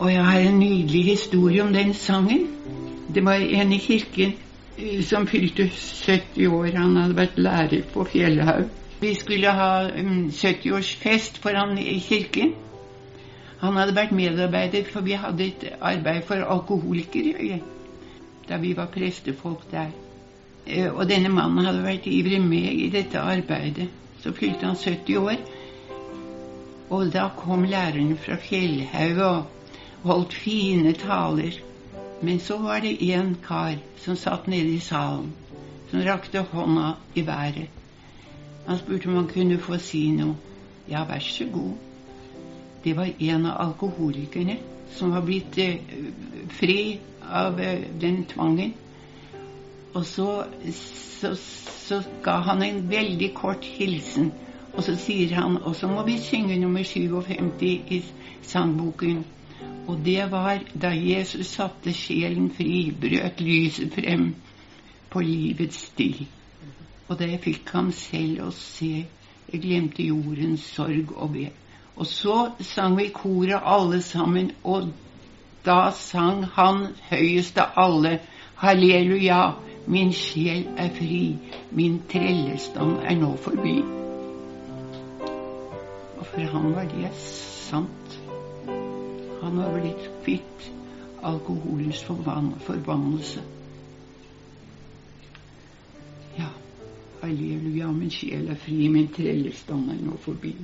Og jeg har en nydelig historie om den sangen. Det var en i kirken eh, som fylte 70 år. Han hadde vært lærer på Fjellhaug. Vi skulle ha um, 70-årsfest for han i kirken. Han hadde vært medarbeider, for vi hadde et arbeid for alkoholikere da vi var prestefolk der. Eh, og denne mannen hadde vært ivrig med i dette arbeidet. Så fylte han 70 år. Og da kom læreren fra Fjellhaug og holdt fine taler. Men så var det en kar som satt nede i salen, som rakte hånda i været. Han spurte om han kunne få si noe. Ja, vær så god. Det var en av alkoholikerne som var blitt eh, fri av eh, den tvangen. Og så, så, så, ga han en veldig kort hilsen. Og så sier han Og så må vi synge nummer 57 i sangboken. Og det var da Jesus satte sjelen fri, brøt lyset frem på livets sti. Og det fikk han selv å se. Jeg glemte jordens sorg og ve. Og så sang vi koret alle sammen, og da sang han høyest av alle, halleluja, min sjel er fri, min trellestand er nå forbi. Og for han var det sant. Han var blitt kvitt alkoholens forbannelse. Ja, halleluja, min sjel er fri, min trellestand er nå forbi.